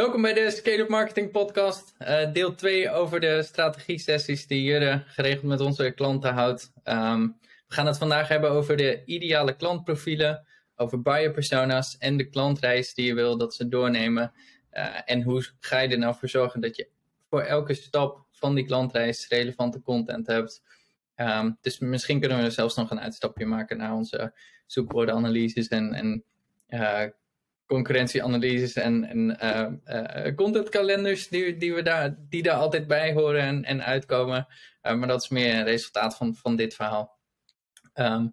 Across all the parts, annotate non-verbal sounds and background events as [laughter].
Welkom bij de Scale Up Marketing Podcast, uh, deel 2 over de strategie-sessies die Jurre geregeld met onze klanten houdt. Um, we gaan het vandaag hebben over de ideale klantprofielen, over buyer persona's en de klantreis die je wil dat ze doornemen. Uh, en hoe ga je er nou voor zorgen dat je voor elke stap van die klantreis relevante content hebt. Um, dus misschien kunnen we zelfs nog een uitstapje maken naar onze zoekwoordenanalyses en, en concurrentieanalyses en, en uh, uh, contentkalenders die, die, we daar, die daar altijd bij horen en, en uitkomen. maar dat is meer een resultaat van, van dit verhaal. Um,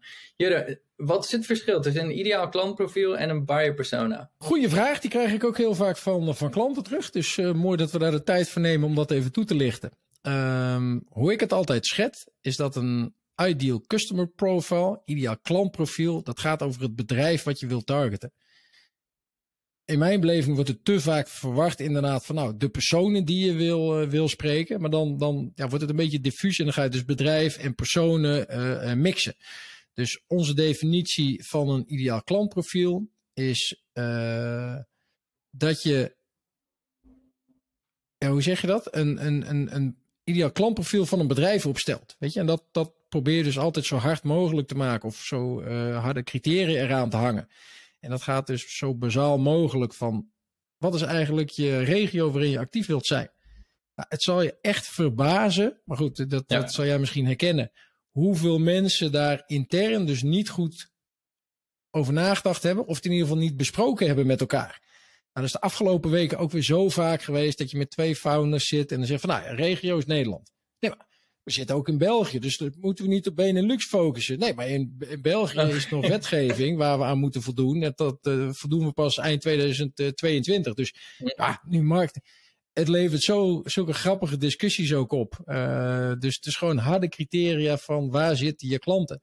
wat is het verschil tussen een ideaal klantprofiel en een buyer persona? Goeie vraag, die krijg ik ook heel vaak van, van klanten terug. Dus mooi dat we daar de tijd voor nemen om dat even toe te lichten. Um, hoe ik het altijd schet, is dat een ideal customer profile, ideaal klantprofiel, dat gaat over het bedrijf wat je wilt targeten. In mijn beleving wordt het te vaak verwacht inderdaad van nou, de personen die je wil, uh, wil spreken. Maar dan, dan ja, wordt het een beetje diffuus en dan ga je dus bedrijf en personen uh, mixen. Dus onze definitie van een ideaal klantprofiel is dat je, ja, hoe zeg je dat? Een, een, een, een ideaal klantprofiel van een bedrijf opstelt. Weet je, en dat, dat probeer je dus altijd zo hard mogelijk te maken of zo harde criteria eraan te hangen. En dat gaat dus zo bazaal mogelijk van wat is eigenlijk je regio waarin je actief wilt zijn. Nou, het zal je echt verbazen, maar goed, dat, ja. dat zal jij misschien herkennen hoeveel mensen daar intern dus niet goed over nagedacht hebben, of het in ieder geval niet besproken hebben met elkaar. Nou, dat is de afgelopen weken ook weer zo vaak geweest dat je met twee founders zit en dan zegt van nou, regio is Nederland. We zitten ook in België, dus dat moeten we niet op Benelux focussen. Nee, maar in, in België is nog [laughs] wetgeving waar we aan moeten voldoen. En dat uh, voldoen we pas eind 2022. Dus ja, nu markt het levert zo, zulke grappige discussies ook op. Uh, dus het is gewoon harde criteria van waar zitten je klanten.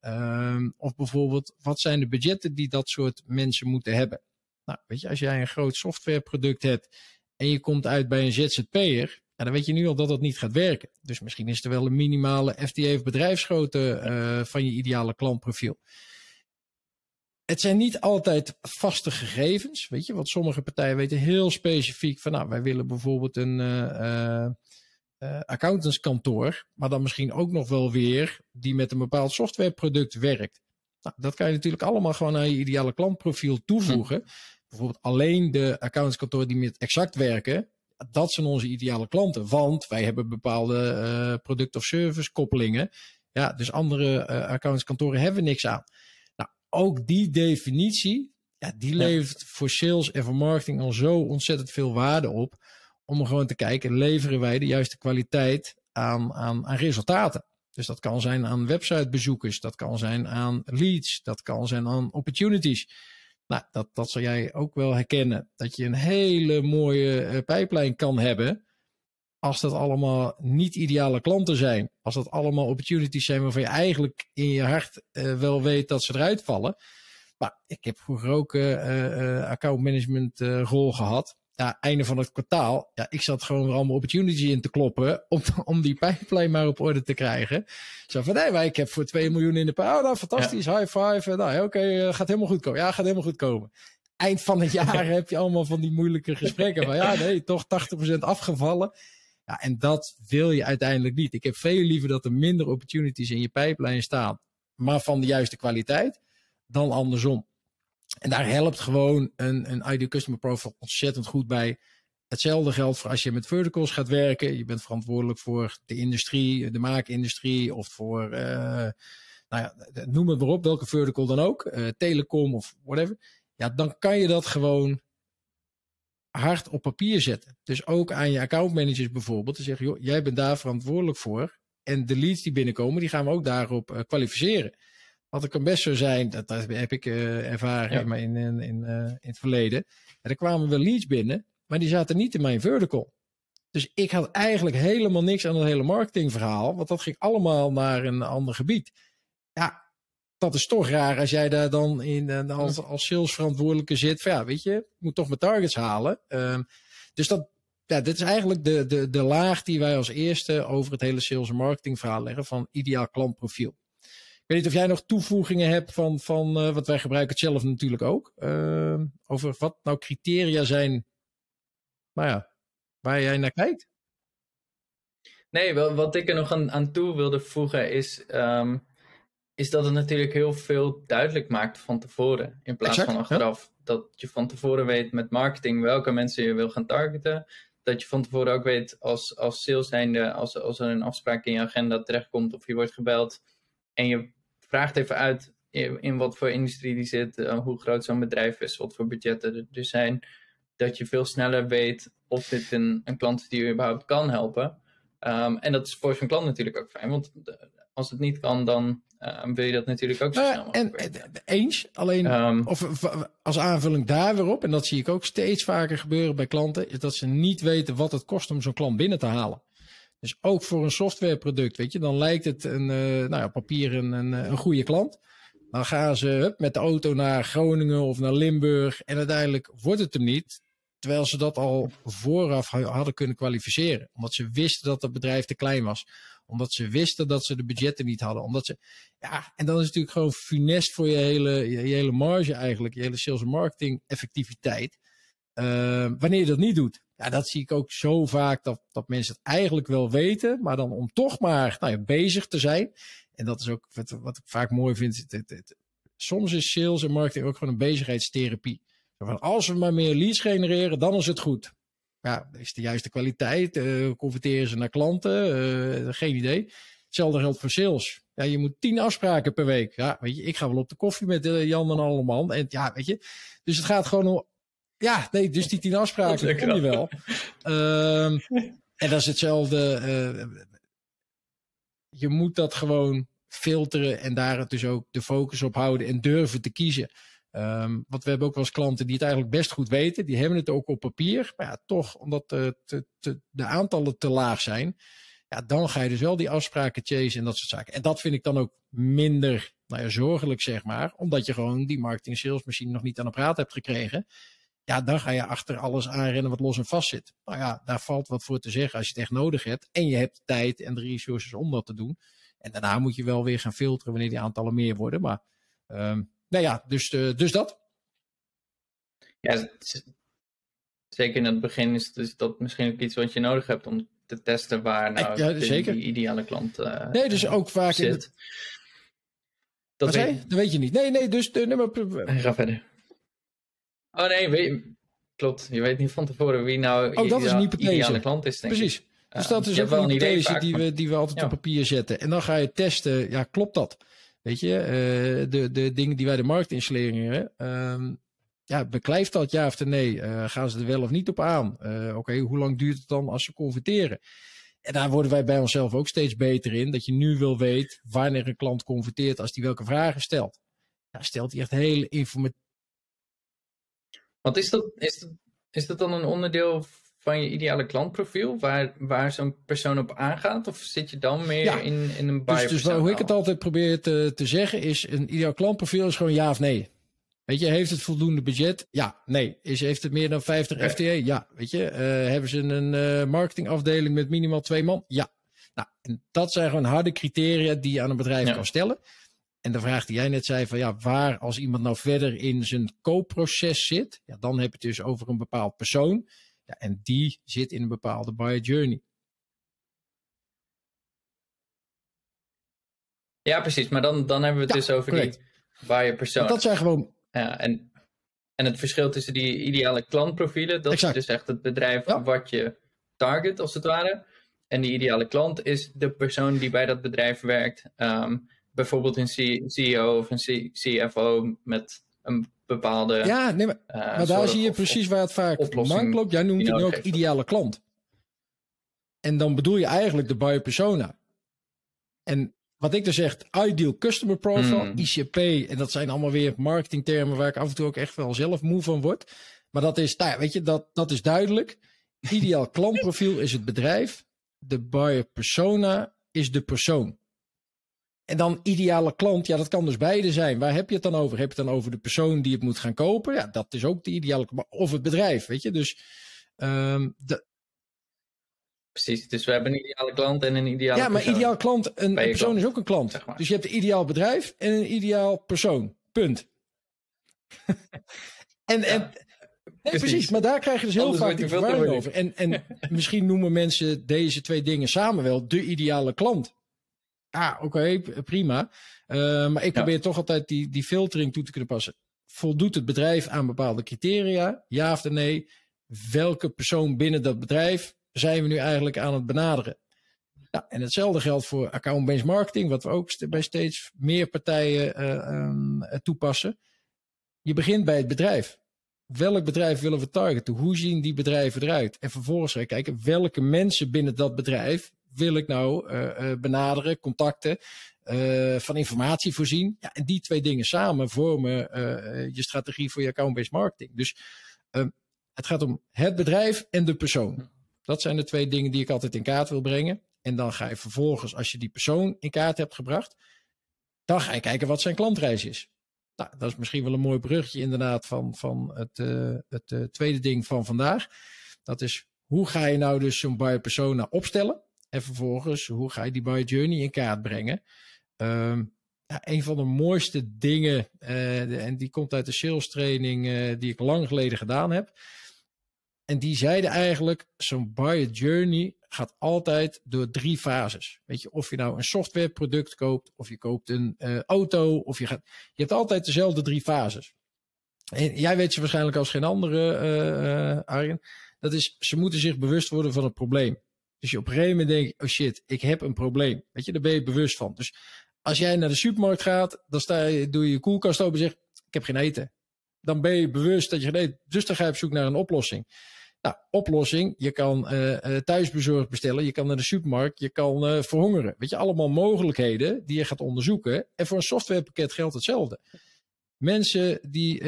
Uh, of bijvoorbeeld, wat zijn de budgetten die dat soort mensen moeten hebben? Nou, weet je, als jij een groot softwareproduct hebt en je komt uit bij een ZZP'er, dan weet je nu al dat dat niet gaat werken. Dus misschien is er wel een minimale FTA of bedrijfsgrootte uh, van je ideale klantprofiel het zijn niet altijd vaste gegevens, weet je, want sommige partijen weten heel specifiek van, nou, wij willen bijvoorbeeld een uh, uh, accountantskantoor, maar dan misschien ook nog wel weer die met een bepaald softwareproduct werkt. Nou, dat kan je natuurlijk allemaal gewoon aan je ideale klantprofiel toevoegen. Hm. Bijvoorbeeld alleen de accountantskantoor die met exact werken, dat zijn onze ideale klanten, want wij hebben bepaalde uh, product- of service koppelingen. Ja, dus andere uh, accountantskantoren hebben niks aan ook die definitie, ja, die levert voor sales en voor marketing al zo ontzettend veel waarde op. Om gewoon te kijken, leveren wij de juiste kwaliteit aan, aan, aan resultaten? Dus dat kan zijn aan websitebezoekers, dat kan zijn aan leads, dat kan zijn aan opportunities. Nou, dat, dat zal jij ook wel herkennen. Dat je een hele mooie uh, pijplijn kan hebben als dat allemaal niet ideale klanten zijn, als dat allemaal opportunities zijn waarvan je eigenlijk in je hart uh, wel weet dat ze eruit vallen. Maar ik heb vroeger ook uh, uh, rol gehad. Ja, einde van het kwartaal. Ja, ik zat gewoon weer allemaal opportunities in te kloppen om, om die pijplijn maar op orde te krijgen. Zo van, nee, maar ik heb voor 2 miljoen in de pijp. Oh, nou, fantastisch, ja. high five. Nou, oké, okay, gaat helemaal goed komen. Ja, gaat helemaal goed komen. Eind van het [laughs] jaar heb je allemaal van die moeilijke gesprekken. Van ja, nee, toch 80% afgevallen. Ja, en dat wil je uiteindelijk niet. Ik heb veel liever dat er minder opportunities in je pijplijn staan, maar van de juiste kwaliteit, dan andersom. En daar helpt gewoon een, een ideal customer profile ontzettend goed bij. Hetzelfde geldt voor als je met verticals gaat werken. Je bent verantwoordelijk voor de industrie, de maakindustrie of voor, uh, nou ja, noem het maar op, welke vertical dan ook, uh, telecom of whatever. Ja, dan kan je dat gewoon hard op papier zetten. Dus ook aan je accountmanagers bijvoorbeeld. Te zeggen, joh, jij bent daar verantwoordelijk voor. En de leads die binnenkomen, die gaan we ook daarop uh, kwalificeren. Want het kan best zo zijn, dat, dat heb ik uh, ervaren ja. in, in, in, uh, in het verleden. En er kwamen wel leads binnen, maar die zaten niet in mijn vertical. Dus ik had eigenlijk helemaal niks aan het hele marketingverhaal, want dat ging allemaal naar een ander gebied. Ja, dat is toch raar als jij daar dan in, eh, als, als salesverantwoordelijke zit. Van, ja, weet je, ik moet toch mijn targets halen. Um, dus dat, ja, dit is eigenlijk de, de, de laag die wij als eerste over het hele sales en marketing verhaal leggen van ideaal klantprofiel. Ik weet niet of jij nog toevoegingen hebt van, van uh, wat wij gebruiken het zelf natuurlijk ook. Uh, over wat nou criteria zijn nou ja, waar jij naar kijkt. Nee, wat ik er nog aan, aan toe wilde voegen is, ehm, is dat het natuurlijk heel veel duidelijk maakt van tevoren. In plaats van achteraf. Dat je van tevoren weet met marketing welke mensen je wil gaan targeten. Dat je van tevoren ook weet als, als sales zijnde, als, als er een afspraak in je agenda terechtkomt of je wordt gebeld. En je vraagt even uit in, wat voor industrie die zit, uh, hoe groot zo'n bedrijf is, wat voor budgetten er zijn. Dat je veel sneller weet of dit een, een klant is die je überhaupt kan helpen. Um, en dat is voor zo'n klant natuurlijk ook fijn, want als het niet kan, dan uh, wil je dat natuurlijk ook zo nou, snel mogelijk. En, eens, alleen um, of, als aanvulling daar weer op, en dat zie ik ook steeds vaker gebeuren bij klanten, is dat ze niet weten wat het kost om zo'n klant binnen te halen. Dus ook voor een softwareproduct, weet je, dan lijkt het een, uh, nou ja, papier een, een, een goede klant. Dan gaan ze hup, met de auto naar Groningen of naar Limburg en uiteindelijk wordt het hem niet. Terwijl ze dat al vooraf hadden kunnen kwalificeren. Omdat ze wisten dat het bedrijf te klein was. Omdat ze wisten dat ze de budgetten niet hadden. Omdat ze, ja, en dan is natuurlijk gewoon funest voor je hele, je, hele marge eigenlijk. Je hele sales en marketing effectiviteit. Uh, wanneer je dat niet doet. Ja, dat zie ik ook zo vaak dat, dat mensen het eigenlijk wel weten. Maar dan om toch maar nou ja, bezig te zijn. En dat is ook wat, wat ik vaak mooi vind. Het, het, soms is sales en marketing ook gewoon een bezigheidstherapie. Van als we maar meer leads genereren, dan is het goed. Ja, is de juiste kwaliteit? Uh, converteren ze naar klanten? Uh, geen idee. Hetzelfde geldt voor sales. Ja, je moet tien afspraken per week. Ja, weet je, ik ga wel op de koffie met uh, Jan en allemaal. En ja, weet je. Dus het gaat gewoon om. Ja, nee, dus die tien afspraken kom je wel. Um, en dat is hetzelfde. je moet dat gewoon filteren en daar dus ook de focus op houden en durven te kiezen. Um, want we hebben ook wel eens klanten die het eigenlijk best goed weten. Die hebben het ook op papier. Maar ja, toch, omdat de, te, de aantallen te laag zijn. Ja, dan ga je dus wel die afspraken chasen en dat soort zaken. En dat vind ik dan ook minder nou ja, zorgelijk, zeg maar. Omdat je gewoon die marketing sales machine nog niet aan de praat hebt gekregen. Ja, dan ga je achter alles aanrennen wat los en vast zit. Nou ja, daar valt wat voor te zeggen als je het echt nodig hebt. En je hebt tijd en de resources om dat te doen. En daarna moet je wel weer gaan filteren wanneer die aantallen meer worden. Maar um, nou ja, dus, uh, dus dat. Ja, zeker in het begin is, dus dat misschien ook iets wat je nodig hebt om te testen waar nou ja, de, zeker. die ideale klant uh, Nee, dus ook vaak zit. In het... Dat, weet... dat weet je niet. Nee, nee, dus de nummer... Ga verder. Oh nee, weet... klopt. Je weet niet van tevoren wie nou oh, dat is een ideale klant is, denk Precies. Dus dat is ook een hypothese die, we, die we altijd ja. op papier zetten. En dan ga je testen, ja, klopt dat? Weet je, uh, de, de dingen die wij de markt um, ja, beklijft dat ja of nee? Uh, gaan ze er wel of niet op aan? Uh, Oké, okay, hoe lang duurt het dan als ze converteren? En daar worden wij bij onszelf ook steeds beter in. Dat je nu wil weten wanneer een klant converteert als die welke vragen stelt. Ja, stelt hij echt hele informatieve. Want is dat, is, dat, is dat dan een onderdeel van je ideale klantprofiel, waar, waar zo'n persoon op aangaat? Of zit je dan meer in, in een buyer Dus, dus hoe ik het altijd probeer te, te zeggen is, een ideaal klantprofiel is gewoon ja of nee. Weet je, heeft het voldoende budget? Ja, nee. Is, heeft het meer dan 50 okay. FTE? Ja. Weet je, uh, hebben ze een uh, marketingafdeling met minimaal twee man? Ja. Nou, en dat zijn gewoon harde criteria die je aan een bedrijf ja. kan stellen. En de vraag die jij net zei van ja, waar als iemand nou verder in zijn koopproces zit, ja, dan heb je het dus over een bepaald persoon. Ja, en die zit in een bepaalde buyer journey. Ja, precies. Maar dan, dan hebben we het ja, dus over correct. die buyer persoon. Dat zijn gewoon... Ja, en, en het verschil tussen die ideale klantprofielen, dat exact. is dus echt het bedrijf ja. wat je target, als het ware. En die ideale klant is de persoon die bij dat bedrijf werkt. Um, bijvoorbeeld een CEO of een CFO met een bepaalde. Ja, nee, maar, uh, maar daar zie je precies waar het vaak mank loopt. Jij noemt het nu ook ideale klant. En dan bedoel je eigenlijk de buyer persona. En wat ik dus zeg, ideal customer profile, mm. ICP, en dat zijn allemaal weer marketingtermen waar ik af en toe ook echt wel zelf moe van word. Maar dat is, nou weet je, dat, dat is duidelijk. Ideaal [laughs] klantprofiel is het bedrijf. De buyer persona is de persoon. En dan ideale klant, ja, dat kan dus beide zijn. Waar heb je het dan over? Heb je het dan over de persoon die het moet gaan kopen? Ja, dat is ook de ideale Of het bedrijf, weet je. Dus um, de... Precies, dus we hebben een ideale klant en een ideale Ja, maar persoon. ideaal klant, een, een persoon klant, is ook een klant. Zeg maar. Dus je hebt een ideaal bedrijf en een ideaal persoon. Punt. [laughs] en, ja. en Nee, precies. maar daar krijg je dus heel vaak de verwarring over. En, en [laughs] misschien noemen mensen deze twee dingen samen wel de ideale klant. Ah, oké, prima. Uh, maar ik probeer toch altijd die, die filtering toe te kunnen passen. Voldoet het bedrijf aan bepaalde criteria? Ja of nee? Welke persoon binnen dat bedrijf zijn we nu eigenlijk aan het benaderen? En hetzelfde geldt voor account-based marketing, wat we ook bij steeds meer partijen uh, um, toepassen. Je begint bij het bedrijf. Welk bedrijf willen we targeten? Hoe zien die bedrijven eruit? En vervolgens kijken welke mensen binnen dat bedrijf wil ik nou uh, benaderen, contacten, uh, van informatie voorzien. Ja, en die twee dingen samen vormen je strategie voor je account-based marketing. Dus ehm, het gaat om het bedrijf en de persoon. Dat zijn de twee dingen die ik altijd in kaart wil brengen. En dan ga je vervolgens, als je die persoon in kaart hebt gebracht, dan ga je kijken wat zijn klantreis is. Nou, dat is misschien wel een mooi bruggetje inderdaad van, van het, het tweede ding van vandaag. Dat is, hoe ga je nou dus zo'n buyer persona opstellen? En vervolgens, hoe ga je die buyer journey in kaart brengen? Um, ja, een van de mooiste dingen, uh, en die komt uit de sales training die ik lang geleden gedaan heb. En die zeiden eigenlijk, zo'n buyer journey gaat altijd door drie fases. Weet je, of je nou een softwareproduct koopt, of je koopt een uh, auto, of je gaat. Je hebt altijd dezelfde drie fases. En jij weet je waarschijnlijk als geen andere, Arjen. Dat is, ze moeten zich bewust worden van het probleem. Dus je op een gegeven moment denkt, oh shit, ik heb een probleem. Weet je, daar ben je bewust van. Dus als jij naar de supermarkt gaat, dan sta je, doe je je koelkast open en zegt, ik heb geen eten. Dan ben je bewust dat je geen eten. Dus dan ga je op zoek naar een oplossing. Nou, oplossing. Je kan uh, thuisbezorgd bestellen. Je kan naar de supermarkt. Je kan uh, verhongeren. Weet je, allemaal mogelijkheden die je gaat onderzoeken. En voor een softwarepakket geldt hetzelfde. Mensen die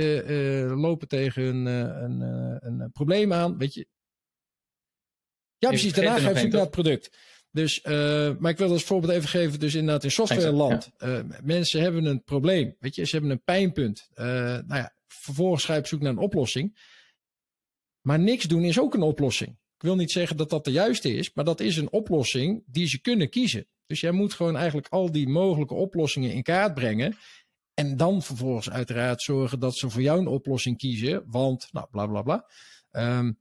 lopen tegen een, een, een, probleem aan. Weet je. Ja, precies. Daarna ga je naar het product. Dus, maar ik wil als voorbeeld even geven. Dus inderdaad in softwareland. Ja. mensen hebben een probleem. Weet je, ze hebben een pijnpunt. nou ja, vervolgens ga je op zoek naar een oplossing. Maar niks doen is ook een oplossing. Ik wil niet zeggen dat dat de juiste is, maar dat is een oplossing die ze kunnen kiezen. Dus jij moet gewoon eigenlijk al die mogelijke oplossingen in kaart brengen. En dan vervolgens uiteraard zorgen dat ze voor jou een oplossing kiezen. Want, nou, bla bla bla. Um,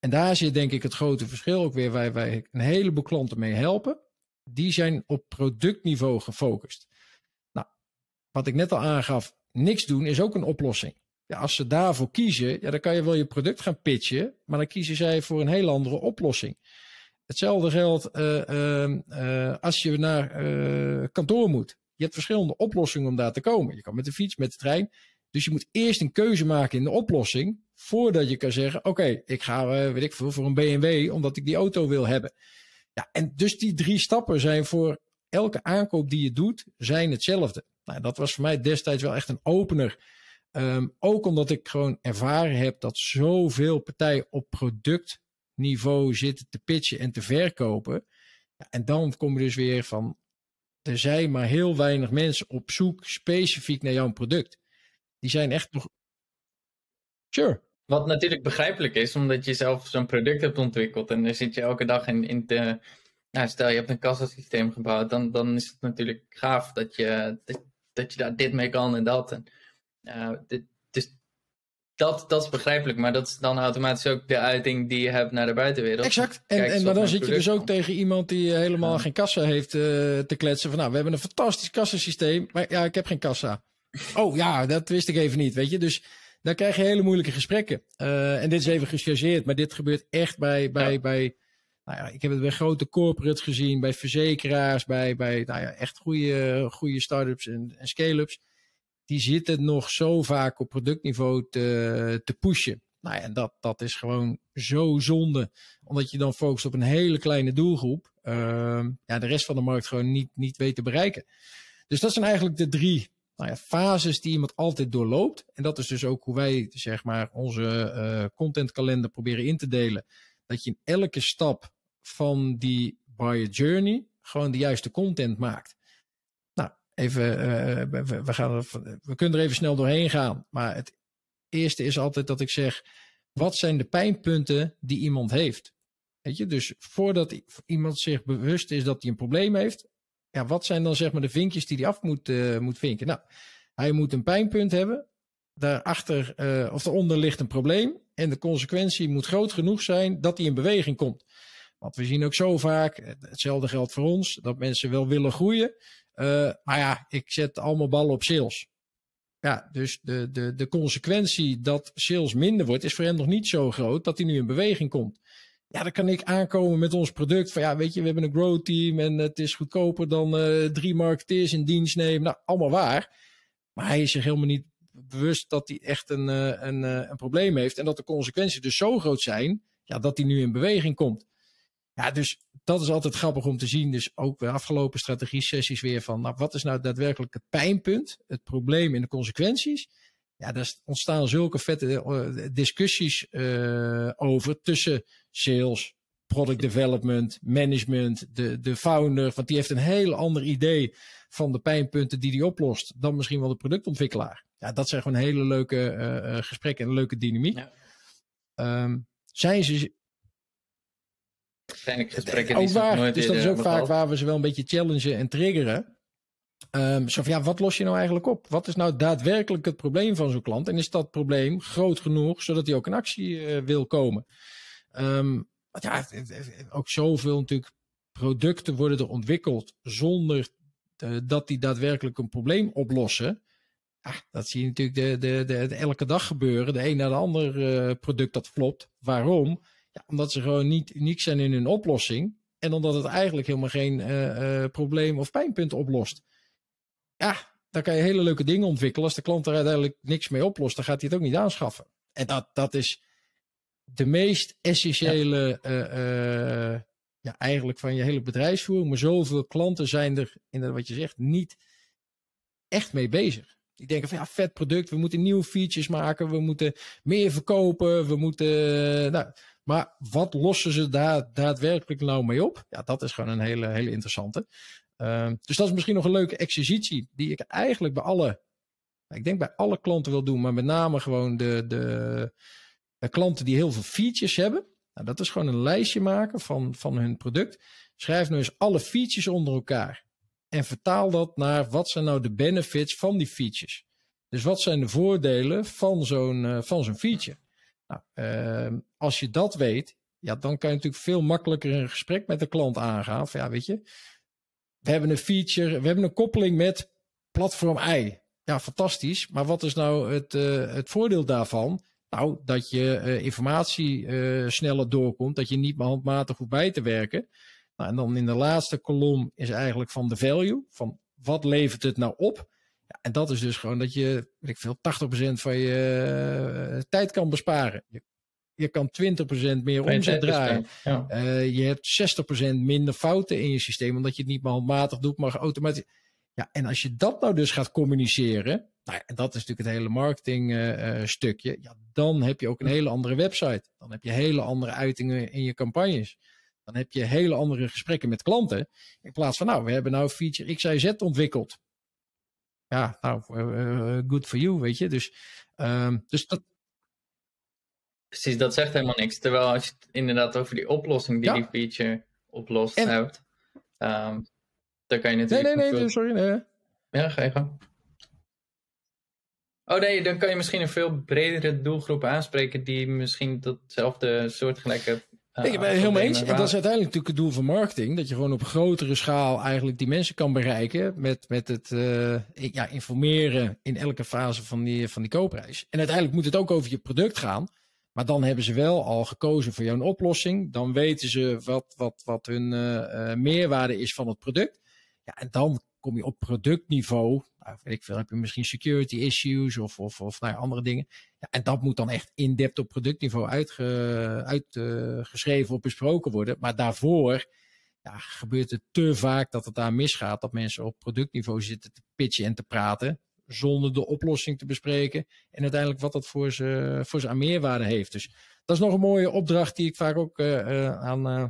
en daar zit denk ik het grote verschil ook weer, waar wij een heleboel klanten mee helpen. Die zijn op productniveau gefocust. Nou, wat ik net al aangaf, niks doen is ook een oplossing. Ja, als ze daarvoor kiezen, ja, dan kan je wel je product gaan pitchen, maar dan kiezen zij voor een heel andere oplossing. Hetzelfde geldt uh, uh, als je naar uh, kantoor moet. Je hebt verschillende oplossingen om daar te komen. Je kan met de fiets, met de trein. Dus je moet eerst een keuze maken in de oplossing, voordat je kan zeggen, oké, ik ga, weet ik veel, voor een BMW, omdat ik die auto wil hebben. Ja, en dus die drie stappen zijn voor elke aankoop die je doet, zijn hetzelfde. Nou, dat was voor mij destijds wel echt een opener Um, ook omdat ik gewoon ervaren heb dat zoveel partijen op productniveau zitten te pitchen en te verkopen. Ja, en dan kom je dus weer van, er zijn maar heel weinig mensen op zoek specifiek naar jouw product. Die zijn echt nog. Sure. Wat natuurlijk begrijpelijk is, omdat je zelf zo'n product hebt ontwikkeld en dan zit je elke dag in, in de. Nou, stel je hebt een kassasysteem gebouwd, dan, dan is het natuurlijk gaaf dat je, dat, dat je daar dit mee kan en dat. En, uh, dit, dus dat, dat is begrijpelijk, maar dat is dan automatisch ook de uiting die je hebt naar de buitenwereld. Exact. En, en maar dan zit je dus ook tegen iemand die helemaal geen kassa heeft uh, te kletsen. Van nou, we hebben een fantastisch kassasysteem, maar ja, ik heb geen kassa. oh ja, dat wist ik even niet, weet je. Dus dan krijg je hele moeilijke gesprekken. Uh, en dit is even gechargeerd, maar dit gebeurt echt bij, bij, ja. bij nou ja, ik heb het bij grote corporates gezien, bij verzekeraars, bij, bij nou ja, echt goede, goede start-ups en, en scale-ups die zitten nog zo vaak op productniveau te, te pushen. Nou ja, en dat, dat is gewoon zo zonde. Omdat je dan focust op een hele kleine doelgroep. Uh, ja, de rest van de markt gewoon niet, niet weet te bereiken. Dus dat zijn eigenlijk de drie nou ja, fases die iemand altijd doorloopt. En dat is dus ook hoe wij zeg maar, onze uh, contentkalender proberen in te delen. Dat je in elke stap van die buyer journey gewoon de juiste content maakt even, uh, we, we, gaan we kunnen er even snel doorheen gaan. Maar het eerste is altijd dat ik zeg, wat zijn de pijnpunten die iemand heeft? Weet je, dus voordat iemand zich bewust is dat hij een probleem heeft, ja, wat zijn dan zeg maar de vinkjes die hij af moet, uh, moet vinken? Nou, hij moet een pijnpunt hebben. daarachter uh, of daaronder ligt een probleem. En de consequentie moet groot genoeg zijn dat die in beweging komt. Want we zien ook zo vaak, hetzelfde geldt voor ons, dat mensen wel willen groeien. Maar ja, ik zet allemaal ballen op sales. Ja, dus de, de, de consequentie dat sales minder wordt, is voor hen nog niet zo groot dat hij nu in beweging komt. Ja, dan kan ik aankomen met ons product. Van ja, weet je, we hebben een growth team en het is goedkoper dan uh, drie marketeers in dienst nemen. Nou, allemaal waar. Maar hij is zich helemaal niet bewust dat hij echt een, uh, een, uh, een probleem heeft. En dat de consequenties dus zo groot zijn, ja, dat hij nu in beweging komt. Ja, dus dat is altijd grappig om te zien. Dus ook de afgelopen strategie-sessies weer van, nou, wat is nou daadwerkelijk het pijnpunt, het probleem en de consequenties? Ja, daar ontstaan zulke vette discussies over tussen sales, product development, management, de, de founder. Want die heeft een heel ander idee van de pijnpunten die hij oplost dan misschien wel de productontwikkelaar. Ja, dat zijn gewoon hele leuke uh, gesprekken en een leuke dynamiek. Ja. Um, zijn ze zijn gesprekken ook waar. Dus dat is ook vaak waar we ze wel een beetje challengen en triggeren. Um, zo van, ja, wat los je nou eigenlijk op? Wat is nou daadwerkelijk het probleem van zo'n klant? En is dat probleem groot genoeg zodat hij ook in actie uh, wil komen? Um, ja, ook zoveel natuurlijk producten worden er ontwikkeld zonder uh, dat die daadwerkelijk een probleem oplossen. Dat zie je natuurlijk de, de, de, elke dag gebeuren. De een na de ander uh, product dat flopt. Waarom? Ja, omdat ze gewoon niet uniek zijn in hun oplossing. En omdat het eigenlijk helemaal geen uh, probleem of pijnpunt oplost. Ja, dan kan je hele leuke dingen ontwikkelen. Als de klant er uiteindelijk niks mee oplost, dan gaat hij het ook niet aanschaffen. En dat, dat is de meest essentiële, ja. Uh, ja, eigenlijk van je hele bedrijfsvoering. Maar zoveel klanten zijn er, in wat je zegt, niet echt mee bezig. Die denken van ja, vet product, we moeten nieuwe features maken, we moeten meer verkopen, we moeten. Nou, maar wat lossen ze daar daadwerkelijk nou mee op? Ja, dat is gewoon een hele, hele interessante. Uh, dus dat is misschien nog een leuke exercitie die ik eigenlijk bij alle, ik denk bij alle klanten wil doen, maar met name gewoon de, de, de klanten die heel veel features hebben. Nou, dat is gewoon een lijstje maken van, van hun product. Schrijf nu eens alle features onder elkaar. En vertaal dat naar wat zijn nou de benefits van die features. Dus wat zijn de voordelen van zo'n uh, van zo'n feature? Nou, uh, als je dat weet, ja, dan kan je natuurlijk veel makkelijker een gesprek met de klant aangaan. Ja, weet je, we hebben een feature, we hebben een koppeling met platform I. Ja, fantastisch. Maar wat is nou het, uh, het voordeel daarvan? Nou, dat je uh, informatie uh, sneller doorkomt, dat je niet meer handmatig hoeft bij te werken. Nou, en dan in de laatste kolom is eigenlijk van de value, van wat levert het nou op? Ja, en dat is dus gewoon dat je, weet ik veel, 80% van je uh, tijd kan besparen. Je, je kan 20% meer omzet draaien. Ja. Je hebt 60% minder fouten in je systeem, omdat je het niet meer handmatig doet, maar automatisch. Ja, en als je dat nou dus gaat communiceren, nou, en dat is natuurlijk het hele marketing uh, stukje, ja, dan heb je ook een hele andere website. Dan heb je hele andere uitingen in je campagnes. Dan heb je hele andere gesprekken met klanten. In plaats van, nou, we hebben nou feature X, Y, Z ontwikkeld. Ja, nou, uh, good for you, weet je. Dus, um, dus dat. Precies, dat zegt helemaal niks. Terwijl als je het inderdaad over die oplossing die ja. die feature oplost en... hebt, um, dan kan je natuurlijk. Nee, nee, nee, sorry. Nee. Ja, ga je gang. Oh nee, dan kan je misschien een veel bredere doelgroep aanspreken die misschien datzelfde soortgelijke ik ben het helemaal eens. En dat is uiteindelijk natuurlijk het doel van marketing. Dat je gewoon op grotere schaal eigenlijk die mensen kan bereiken. Met, met het uh, ja, informeren in elke fase van die, van die koopprijs. En uiteindelijk moet het ook over je product gaan. Maar dan hebben ze wel al gekozen voor jouw oplossing. Dan weten ze wat, wat, wat hun uh, meerwaarde is van het product. Ja, en dan kom je op productniveau nou, weet ik veel, heb je misschien security issues of, of, of nou andere dingen. Ja, en dat moet dan echt in-depth op productniveau uitgeschreven uit, of besproken worden. Maar daarvoor ja, gebeurt het te vaak dat het daar misgaat. Dat mensen op productniveau zitten te pitchen en te praten. Zonder de oplossing te bespreken. En uiteindelijk wat dat voor ze, voor ze aan meerwaarde heeft. Dus dat is nog een mooie opdracht die ik vaak ook uh, uh, aan, uh,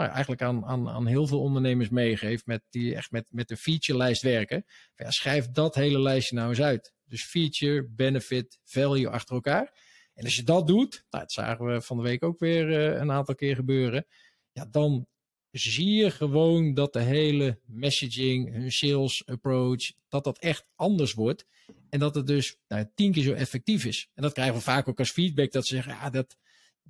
nou, eigenlijk aan, aan, aan heel veel ondernemers meegeeft, met die echt met, met de feature-lijst werken. Ja, schrijf dat hele lijstje nou eens uit. Dus feature, benefit, value achter elkaar. En als je dat doet, nou, dat zagen we van de week ook weer uh, een aantal keer gebeuren. Ja, dan zie je gewoon dat de hele messaging, hun sales approach, dat dat echt anders wordt. En dat het dus nou, tien keer zo effectief is. En dat krijgen we vaak ook als feedback, dat ze zeggen, ja, dat,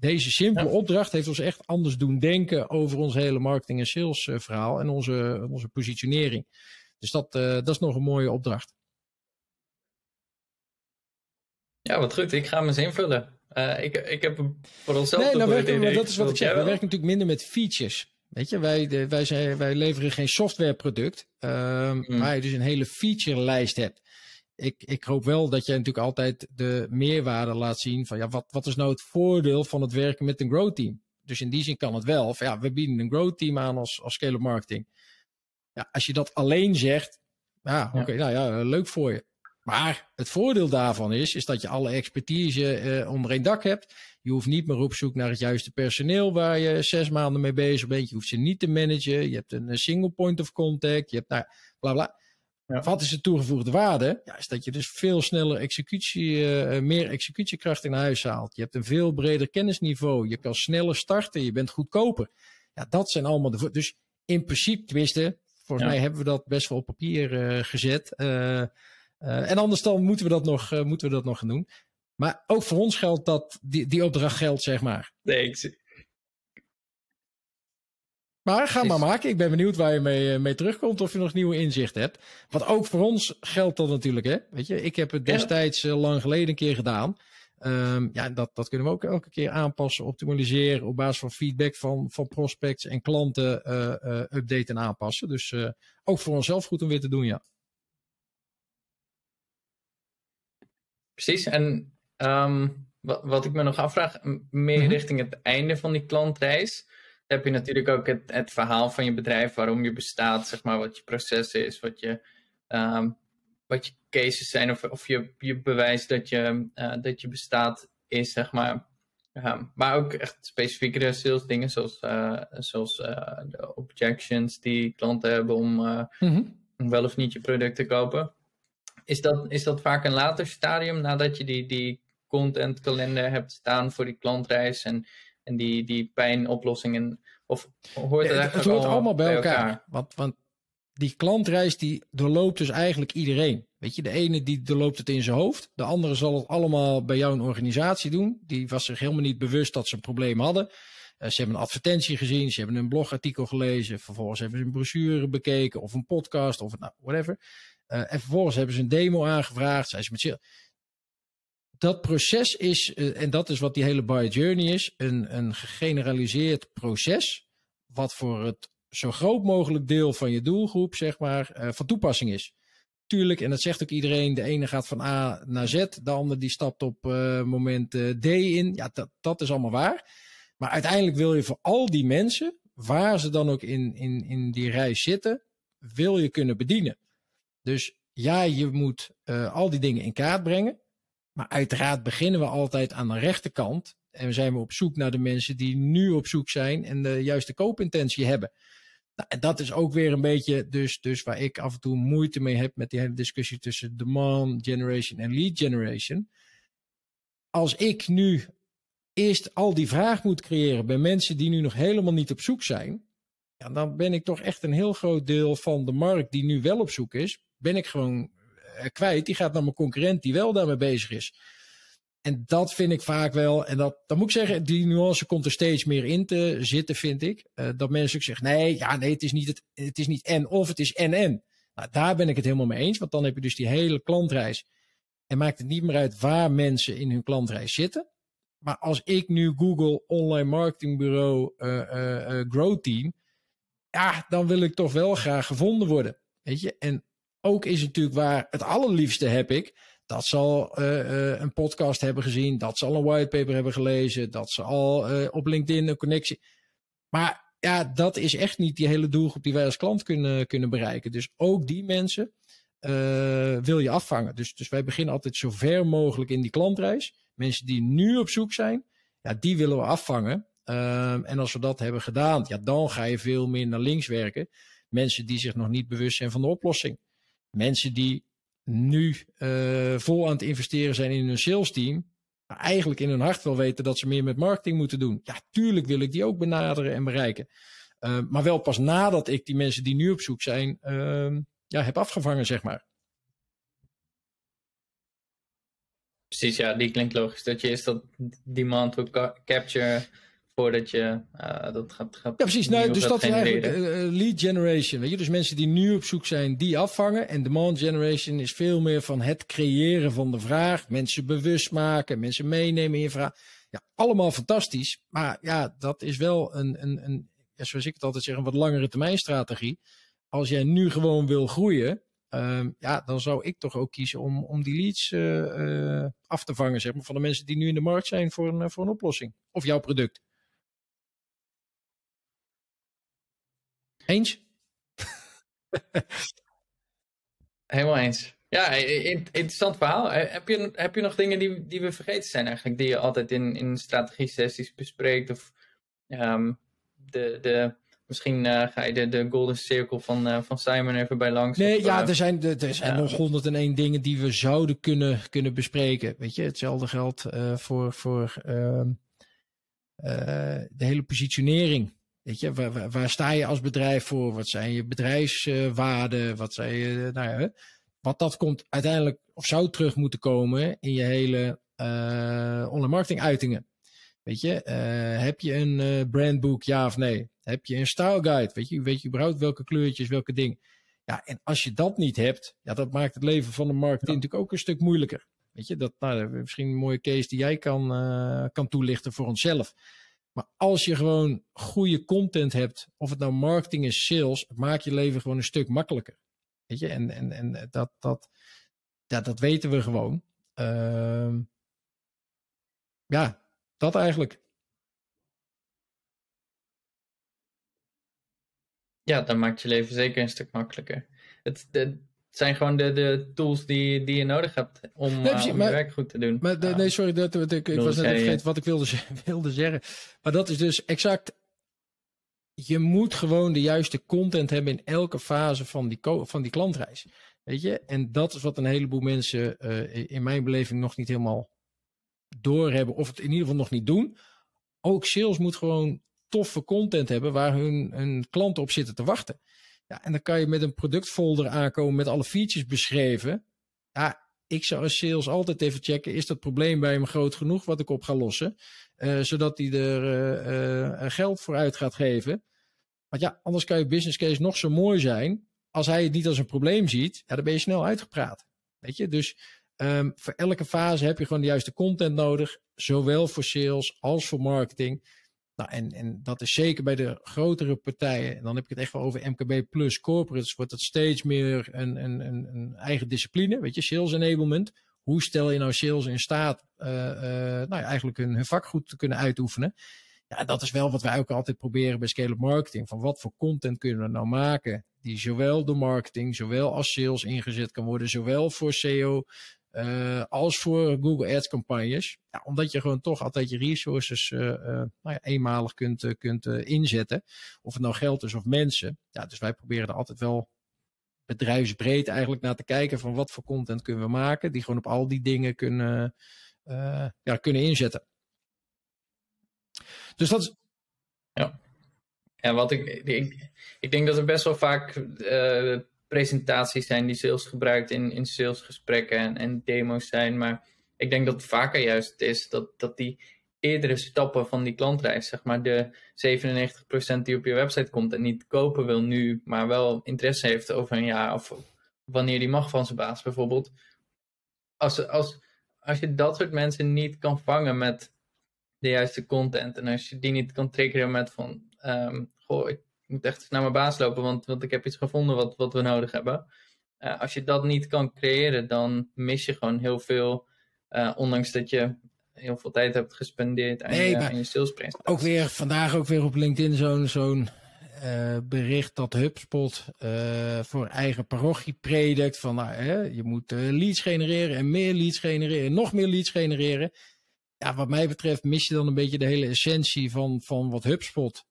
deze simpele opdracht heeft ons echt anders doen denken over ons hele marketing- en sales eh, verhaal en onze, onze positionering. Dus dat, uh, dat is nog een mooie opdracht. Ja, wat goed. Ik ga hem eens invullen. Uh, ik, ik heb voor onszelf... Nee, nou werken, maar dat is wat ik zeg. We werken natuurlijk minder met features. Weet je, wij, de, wij, zijn, wij leveren geen softwareproduct, um, mm. waar je dus een hele feature-lijst hebt. Ik, ik hoop wel dat jij natuurlijk altijd de meerwaarde laat zien van ja, wat, wat is nou het voordeel van het werken met een growth team? Dus in die zin kan het wel. Van, ja, we bieden een growth team aan als, als scale marketing. Ja, als je dat alleen zegt, ja, oké, nou ja, leuk voor je. Maar het voordeel daarvan is, is dat je alle expertise eh, onder één dak hebt. Je hoeft niet meer op zoek naar het juiste personeel waar je zes maanden mee bezig bent. Je hoeft ze niet te managen. Je hebt een single point of contact. Je hebt nou, bla bla. Ja. Wat is de toegevoegde waarde? Ja, is dat je dus veel sneller executie, uh, meer executiekracht in huis haalt. Je hebt een veel breder kennisniveau. Je kan sneller starten. Je bent goedkoper. Ja, dat zijn allemaal de. Dus in principe, tenminste, volgens mij hebben we dat best wel op papier uh, gezet. Uh, en anders dan moeten we dat nog, moeten we dat nog gaan doen. Maar ook voor ons geldt dat die, die opdracht geldt, zeg maar. Nee, ik, maar ga maar maken. Ik ben benieuwd waar je mee, mee terugkomt. Of je nog nieuwe inzichten hebt. Wat ook voor ons geldt dat natuurlijk. Hè? Weet je, ik heb het destijds lang geleden een keer gedaan. Um, ja, dat, dat kunnen we ook elke keer aanpassen, optimaliseren. Op basis van feedback van, van prospects en klanten uh, uh, updaten en aanpassen. Dus ook voor onszelf goed om weer te doen, ja. Precies. En um, wat, wat ik me nog afvraag, meer mm -hmm. richting het einde van die klantreis heb je natuurlijk ook het, het verhaal van je bedrijf, waarom je bestaat, zeg maar, wat je proces is, wat je, um, wat je cases zijn, of, of je, je bewijs dat je, uh, dat je bestaat is, zeg maar. Um, maar ook echt specifiekere sales dingen, zoals, uh, zoals uh, de objections die klanten hebben om, mm -hmm. om wel of niet je product te kopen. Is dat, is dat vaak een later stadium nadat je die, die contentkalender hebt staan voor die klantreis en en die, die pijnoplossingen? Of hoort het, het, het hoort allemaal bij, elkaar. Want, want die klantreis die doorloopt dus eigenlijk iedereen. Weet je, de ene die doorloopt het in zijn hoofd. De andere zal het allemaal bij jou een organisatie doen. Die was zich helemaal niet bewust dat ze een probleem hadden. Uh, ze hebben een advertentie gezien, ze hebben een blogartikel gelezen. Vervolgens hebben ze een brochure bekeken of een podcast of nou, whatever. Uh, en vervolgens hebben ze een demo aangevraagd. Zijn ze met dat proces is, uh, en dat is wat die hele buy journey is, een, een gegeneraliseerd proces. Wat voor het zo groot mogelijk deel van je doelgroep, zeg maar, uh, van toepassing is. Tuurlijk, en dat zegt ook iedereen, de ene gaat van A naar Z, de ander die stapt op uh, moment D in. Ja, dat, dat is allemaal waar. Maar uiteindelijk wil je voor al die mensen, waar ze dan ook in, in, in die reis zitten, wil je kunnen bedienen. Dus ja, je moet al die dingen in kaart brengen. Maar uiteraard beginnen we altijd aan de rechterkant. En zijn we op zoek naar de mensen die nu op zoek zijn en de juiste koopintentie hebben. Nou, en dat is ook weer een beetje dus, dus waar ik af en toe moeite mee heb met die hele discussie tussen demand generation en lead generation. Als ik nu eerst al die vraag moet creëren bij mensen die nu nog helemaal niet op zoek zijn, ja, dan ben ik toch echt een heel groot deel van de markt die nu wel op zoek is, ben ik gewoon kwijt. Die gaat naar mijn concurrent die wel daarmee bezig is. En dat vind ik vaak wel, en dat, dan moet ik zeggen, die nuance komt er steeds meer in te zitten, vind ik. Uh, dat mensen ook zeggen, nee, ja, nee, het is niet, het, het is niet en of, het is en en. Nou, daar ben ik het helemaal mee eens, want dan heb je dus die hele klantreis. En maakt het niet meer uit waar mensen in hun klantreis zitten. Maar als ik nu Google Online Marketingbureau uh, uh, Grow Team, ja, dan wil ik toch wel graag gevonden worden. Weet je, en ook is natuurlijk waar het allerliefste heb ik. Dat ze al uh, uh, een podcast hebben gezien. Dat ze al een whitepaper hebben gelezen. Dat ze al uh, op LinkedIn een connectie. Maar ja, dat is echt niet die hele doelgroep die wij als klant kunnen, kunnen bereiken. Dus ook die mensen wil je afvangen. Dus, dus wij beginnen altijd zo ver mogelijk in die klantreis. Mensen die nu op zoek zijn, ja, die willen we afvangen. Ehm, en als we dat hebben gedaan, ja, dan ga je veel meer naar links werken. Mensen die zich nog niet bewust zijn van de oplossing mensen die nu uh, vol aan het investeren zijn in hun sales team, maar eigenlijk in hun hart wel weten dat ze meer met marketing moeten doen. Ja, tuurlijk wil ik die ook benaderen en bereiken. Uh, maar wel pas nadat ik die mensen die nu op zoek zijn, uh, ja, heb afgevangen, zeg maar. Precies, ja, die klinkt logisch. Dat je is dat demand capture voordat je uh, dat gaat, gaat. Ja, precies. Nou, dus dat is eigenlijk uh, lead generation. Weet je, dus mensen die nu op zoek zijn, die afvangen. En demand generation is veel meer van het creëren van de vraag, mensen bewust maken, mensen meenemen in je vraag. Ja, allemaal fantastisch. Maar ja, dat is wel een, een, een ja, zoals ik het altijd zeg, een wat langere termijn strategie. Als jij nu gewoon wil groeien, um, ja, dan zou ik toch ook kiezen om, om die leads uh, af te vangen, zeg maar, van de mensen die nu in de markt zijn voor een, voor een oplossing. Of jouw product. Eens? [laughs] Helemaal eens. Ja, interessant verhaal. Heb je, heb je nog dingen die, die we vergeten zijn eigenlijk, die je altijd in, in strategie-sessies bespreekt? Of um, de, de, misschien uh, ga je de, de golden circle van, uh, van Simon even bij langs. Nee, of, ja, er zijn, er zijn nog 101 dingen die we zouden kunnen, kunnen bespreken. Weet je, hetzelfde geldt voor, voor ehm, de hele positionering. Weet je, waar, waar, sta je als bedrijf voor? Wat zijn je bedrijfswaarden? Wat zijn je, nou ja, wat dat komt uiteindelijk, of zou terug moeten komen in je hele uh, online marketing uitingen. Weet je, uh, heb je een uh, brandboek, ja of nee? Heb je een style guide? Weet je, weet je überhaupt welke kleurtjes, welke dingen? Ja, en als je dat niet hebt, ja, dat maakt het leven van de marketing ja. natuurlijk ook een stuk moeilijker. Weet je, dat, nou, misschien een mooie case die jij kan, kan toelichten voor onszelf. Maar als je gewoon goede content hebt, of het nou marketing is, sales, maakt je leven gewoon een stuk makkelijker. Weet je, en, en, en dat, dat, ja, dat weten we gewoon. Uh, ja, dat eigenlijk. Ja, dan maakt je leven zeker een stuk makkelijker. Het, het zijn gewoon de, de tools die, die je nodig hebt om, nee, precies, uh, om maar, je werk goed te doen. Maar nee, sorry, dat, ik, ik was net vergeten wat ik wilde, [laughs] wilde zeggen. Maar dat is dus exact je moet gewoon de juiste content hebben in elke fase van die, van die klantreis. Weet je? En dat is wat een heleboel mensen uh, in mijn beleving nog niet helemaal doorhebben. Of het in ieder geval nog niet doen. Ook sales moet gewoon toffe content hebben waar hun, hun klanten op zitten te wachten. Ja, en dan kan je met een productfolder aankomen met alle features beschreven. Ja, ik zou als sales altijd even checken, is dat probleem bij hem groot genoeg wat ik op ga lossen? Uh, zodat hij er uh, uh, geld voor uit gaat geven. Want ja, anders kan je business case nog zo mooi zijn. Als hij het niet als een probleem ziet, ja, dan ben je snel uitgepraat. Weet je, dus um, voor elke fase heb je gewoon de juiste content nodig. Zowel voor sales als voor marketing. Nou, en, en dat is zeker bij de grotere partijen. En dan heb ik het echt wel over MKB plus corporates. Wordt dat steeds meer een, een, een, eigen discipline. Weet je, sales enablement. Hoe stel je nou sales in staat, uh, uh, nou ja, eigenlijk hun, hun vak goed te kunnen uitoefenen. Ja, dat is wel wat wij ook altijd proberen bij scale-up marketing. Van wat voor content kunnen we nou maken die zowel door marketing, zowel als sales ingezet kan worden, zowel voor SEO uh, als voor Google Ads campagnes. Ja, omdat je gewoon toch altijd je resources uh, nou ja, eenmalig kunt, kunt inzetten. Of het nou geld is of mensen. Ja, dus wij proberen er altijd wel bedrijfsbreed eigenlijk naar te kijken van wat voor content kunnen we maken. Die gewoon op al die dingen kunnen, ja, kunnen inzetten. Dus dat is. Ja. En wat ik, ik, ik denk dat er best wel vaak presentaties zijn die sales gebruikt in, in salesgesprekken en, en demo's zijn. Maar ik denk dat het vaker juist is dat, dat die eerdere stappen van die klantreis, zeg maar de 97% die op je website komt en niet kopen wil nu, maar wel interesse heeft over een jaar of wanneer die mag van zijn baas bijvoorbeeld. Als, als, als je dat soort mensen niet kan vangen met de juiste content. En als je die niet kan triggeren met van, um, goh, moet echt naar mijn baas lopen, want, want ik heb iets gevonden wat, wat we nodig hebben. Uh, als je dat niet kan creëren, dan mis je gewoon heel veel, uh, ondanks dat je heel veel tijd hebt gespendeerd aan, nee, je, aan je salespresentatie. Ook weer, vandaag ook weer op LinkedIn zo'n zo'n uh, bericht dat HubSpot voor eigen parochie predikt van, nou, hè, je moet leads genereren en meer leads genereren, nog meer leads genereren ja, wat mij betreft mis je dan een beetje de hele essentie van, van wat HubSpot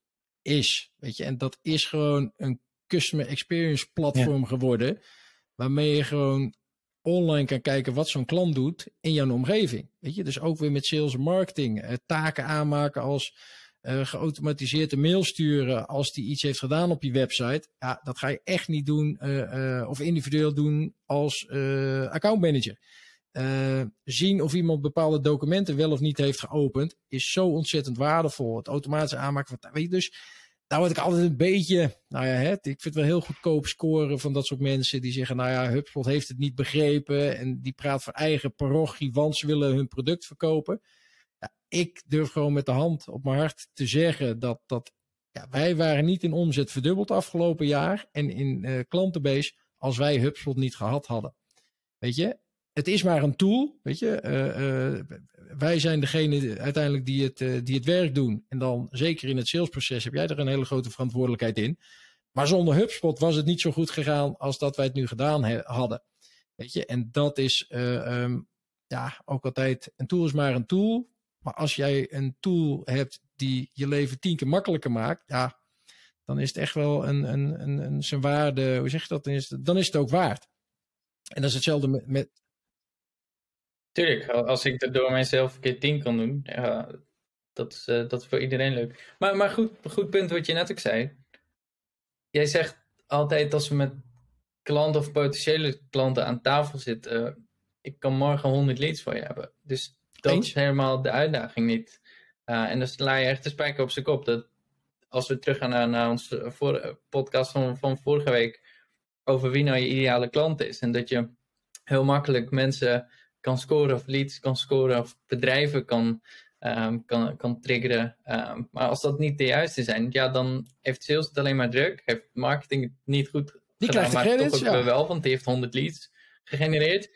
is. Weet je, en dat is gewoon een customer experience platform ja. geworden. Waarmee je gewoon online kan kijken wat zo'n klant doet in jouw omgeving. Weet je, dus ook weer met sales en marketing. Eh, taken aanmaken als uh, geautomatiseerd een mail sturen als die iets heeft gedaan op je website. Ja, dat ga je echt niet doen uh, of individueel doen als accountmanager. zien of iemand bepaalde documenten wel of niet heeft geopend is zo ontzettend waardevol. Het automatisch aanmaken van, weet je, dus daar word ik altijd een beetje, nou ja, hè, ik vind het wel heel goedkoop scoren van dat soort mensen die zeggen, nou ja, HubSpot heeft het niet begrepen en die praat voor eigen parochie, want ze willen hun product verkopen. Ja, ik durf gewoon met de hand op mijn hart te zeggen dat, dat ja, wij waren niet in omzet verdubbeld afgelopen jaar en in uh, klantenbase als wij HubSpot niet gehad hadden. Weet je, het is maar een tool, weet je. Uh, uh, wij zijn degene uiteindelijk die het, uh, die het werk doen. En dan zeker in het salesproces heb jij er een hele grote verantwoordelijkheid in. Maar zonder HubSpot was het niet zo goed gegaan als dat wij het nu gedaan hadden. Weet je, en dat is um, ja, ook altijd, een tool is maar een tool. Maar als jij een tool hebt die je leven tien keer makkelijker maakt, ja, dan is het echt wel een, een, een, een zijn waarde, hoe zeg je dat, dan is het, dan is het ook waard. En dat is hetzelfde met, met Tuurlijk, als ik dat door mijzelf een keer tien kan doen, ja, dat is, uh, dat is voor iedereen leuk. Maar, maar goed, goed punt wat je net ook zei. Jij zegt altijd als we met klanten of potentiële klanten aan tafel zitten, uh, ik kan morgen 100 leads voor je hebben. Dus dat is helemaal de uitdaging niet. Uh, en dan sla je echt de spijker op zijn kop. Dat als we teruggaan naar, naar onze voor, podcast van, van vorige week over wie nou je ideale klant is. En dat je heel makkelijk mensen kan scoren of leads kan scoren of bedrijven kan, um, kan, kan triggeren. Um, maar als dat niet de juiste zijn, ja, dan heeft sales het alleen maar druk. Heeft marketing het niet goed die gedaan, maar credits, toch ook wel, want die heeft 100 leads gegenereerd.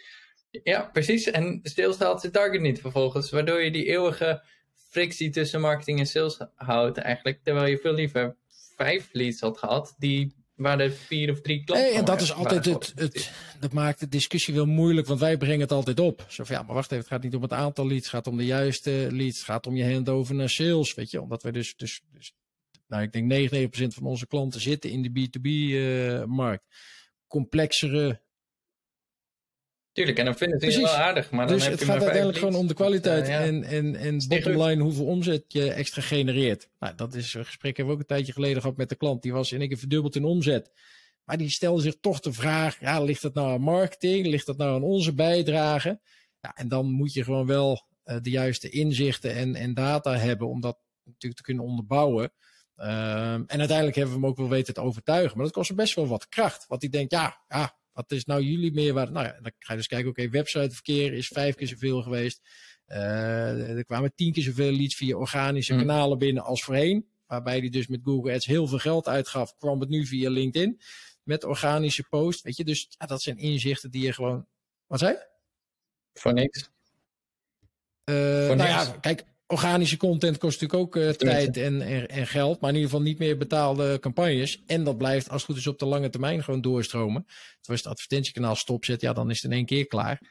Ja, precies. En sales haalt zijn target niet vervolgens, waardoor je die eeuwige frictie tussen marketing en sales houdt eigenlijk. Terwijl je veel liever vijf leads had gehad die waar er vier of drie klanten hey, En dat is altijd het, het, dat maakt de discussie wel moeilijk, want wij brengen het altijd op. Zo van, ja, maar wacht even, het gaat niet om het aantal leads, het gaat om de juiste leads, het gaat om je handover naar sales, weet je. Omdat wij dus, dus, dus nou, ik denk 99% van onze klanten zitten in de B2B-markt. Uh, Complexere Tuurlijk, en dan vinden ze het wel aardig. Maar dan dus heb het je gaat uiteindelijk gewoon om de kwaliteit uh, ja. en, en, en bottom line hoeveel omzet je extra genereert. Nou, dat is een gesprek hebben we ook een tijdje geleden gehad met de klant. Die was in één keer verdubbeld in omzet. Maar die stelde zich toch de vraag, ja, ligt dat nou aan marketing? Ligt dat nou aan onze bijdrage? Ja, en dan moet je gewoon wel uh, de juiste inzichten en, en data hebben om dat natuurlijk te kunnen onderbouwen. Um, en uiteindelijk hebben we hem ook wel weten te overtuigen. Maar dat kost best wel wat kracht. Want die denkt, ja, ja wat is nou jullie meerwaarde? Nou ja, dan ga je dus kijken, oké, okay, websiteverkeer is vijf keer zoveel geweest. Uh, er kwamen tien keer zoveel leads via organische Mm. kanalen binnen als voorheen. Waarbij die dus met Google Ads heel veel geld uitgaf, kwam het nu via LinkedIn. Met organische post, weet je. Dus ja, dat zijn inzichten die je gewoon... Wat zei? Voor niks. Uh, Voor nou niks. ja, kijk, organische content kost natuurlijk ook uh, tijd en, en, en, geld. Maar in ieder geval niet meer betaalde campagnes. En dat blijft als het goed is op de lange termijn gewoon doorstromen. Dus als het advertentiekanaal stopzet, ja, dan is het in één keer klaar.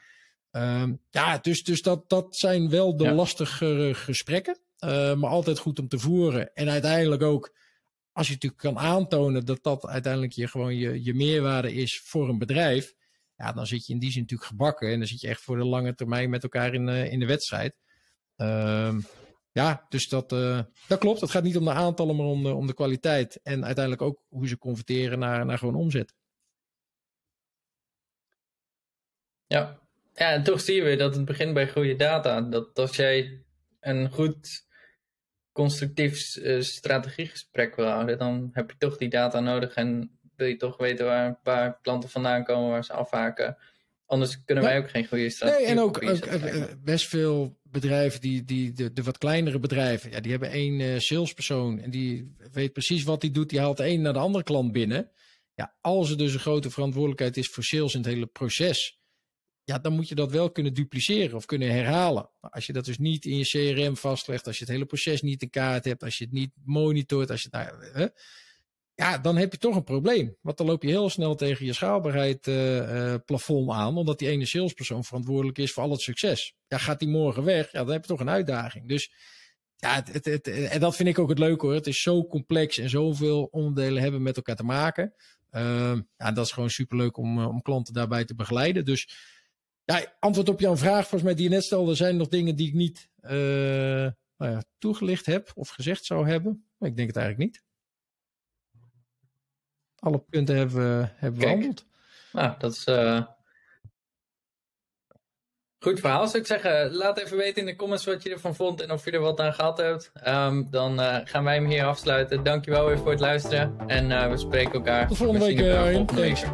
Um, ja, dus, dus dat, dat zijn wel de Ja. lastige gesprekken. Uh, maar altijd goed om te voeren. En uiteindelijk ook, als je natuurlijk kan aantonen dat dat uiteindelijk je, gewoon je, je meerwaarde is voor een bedrijf. Ja, dan zit je in die zin natuurlijk gebakken. En dan zit je echt voor de lange termijn met elkaar in, uh, in de wedstrijd. Um, ja, dus dat, uh, dat klopt. Het gaat niet om de aantallen, maar om de, om de kwaliteit. En uiteindelijk ook hoe ze converteren naar, naar gewoon omzet. Ja. ja, en toch zie je weer dat het begint bij goede data. Dat als jij een goed constructief uh, strategiegesprek wil houden, dan heb je toch die data nodig en wil je toch weten waar een paar klanten vandaan komen, waar ze afhaken. Anders kunnen wij ook geen goede strategie Nee, en ook, ook uh, best veel bedrijven, die, die, de, de wat kleinere bedrijven, ja, die hebben één uh, salespersoon en die weet precies wat hij doet. Die haalt de een naar de andere klant binnen. Ja, als er dus een grote verantwoordelijkheid is voor sales in het hele proces, ja, dan moet je dat wel kunnen dupliceren of kunnen herhalen. Maar als je dat dus niet in je CRM vastlegt, als je het hele proces niet in kaart hebt, als je het niet monitort, als je het, nou, ja, dan heb je toch een probleem. Want dan loop je heel snel tegen je schaalbaarheid uh, uh, plafond aan, omdat die ene salespersoon verantwoordelijk is voor al het succes. Ja, gaat die morgen weg, ja, dan heb je toch een uitdaging. Dus ja, het, het, en dat vind ik ook het leuke hoor. Het is zo complex en zoveel onderdelen hebben met elkaar te maken. Uh, ja, dat is gewoon superleuk om, om klanten daarbij te begeleiden. Dus ja, antwoord op jouw vraag, volgens mij die je net stelde, zijn nog dingen die ik niet nou ja, toegelicht heb of gezegd zou hebben. Maar ik denk het eigenlijk niet. Alle punten hebben we hebben Kijk. behandeld. Nou, dat is. eh, Goed verhaal, zou ik zeggen. Laat even weten in de comments wat je ervan vond en of je er wat aan gehad hebt. Ehm, dan eh, gaan wij hem hier afsluiten. Dankjewel weer voor het luisteren. En eh, we spreken elkaar. Tot volgende We week, elkaar volgende week.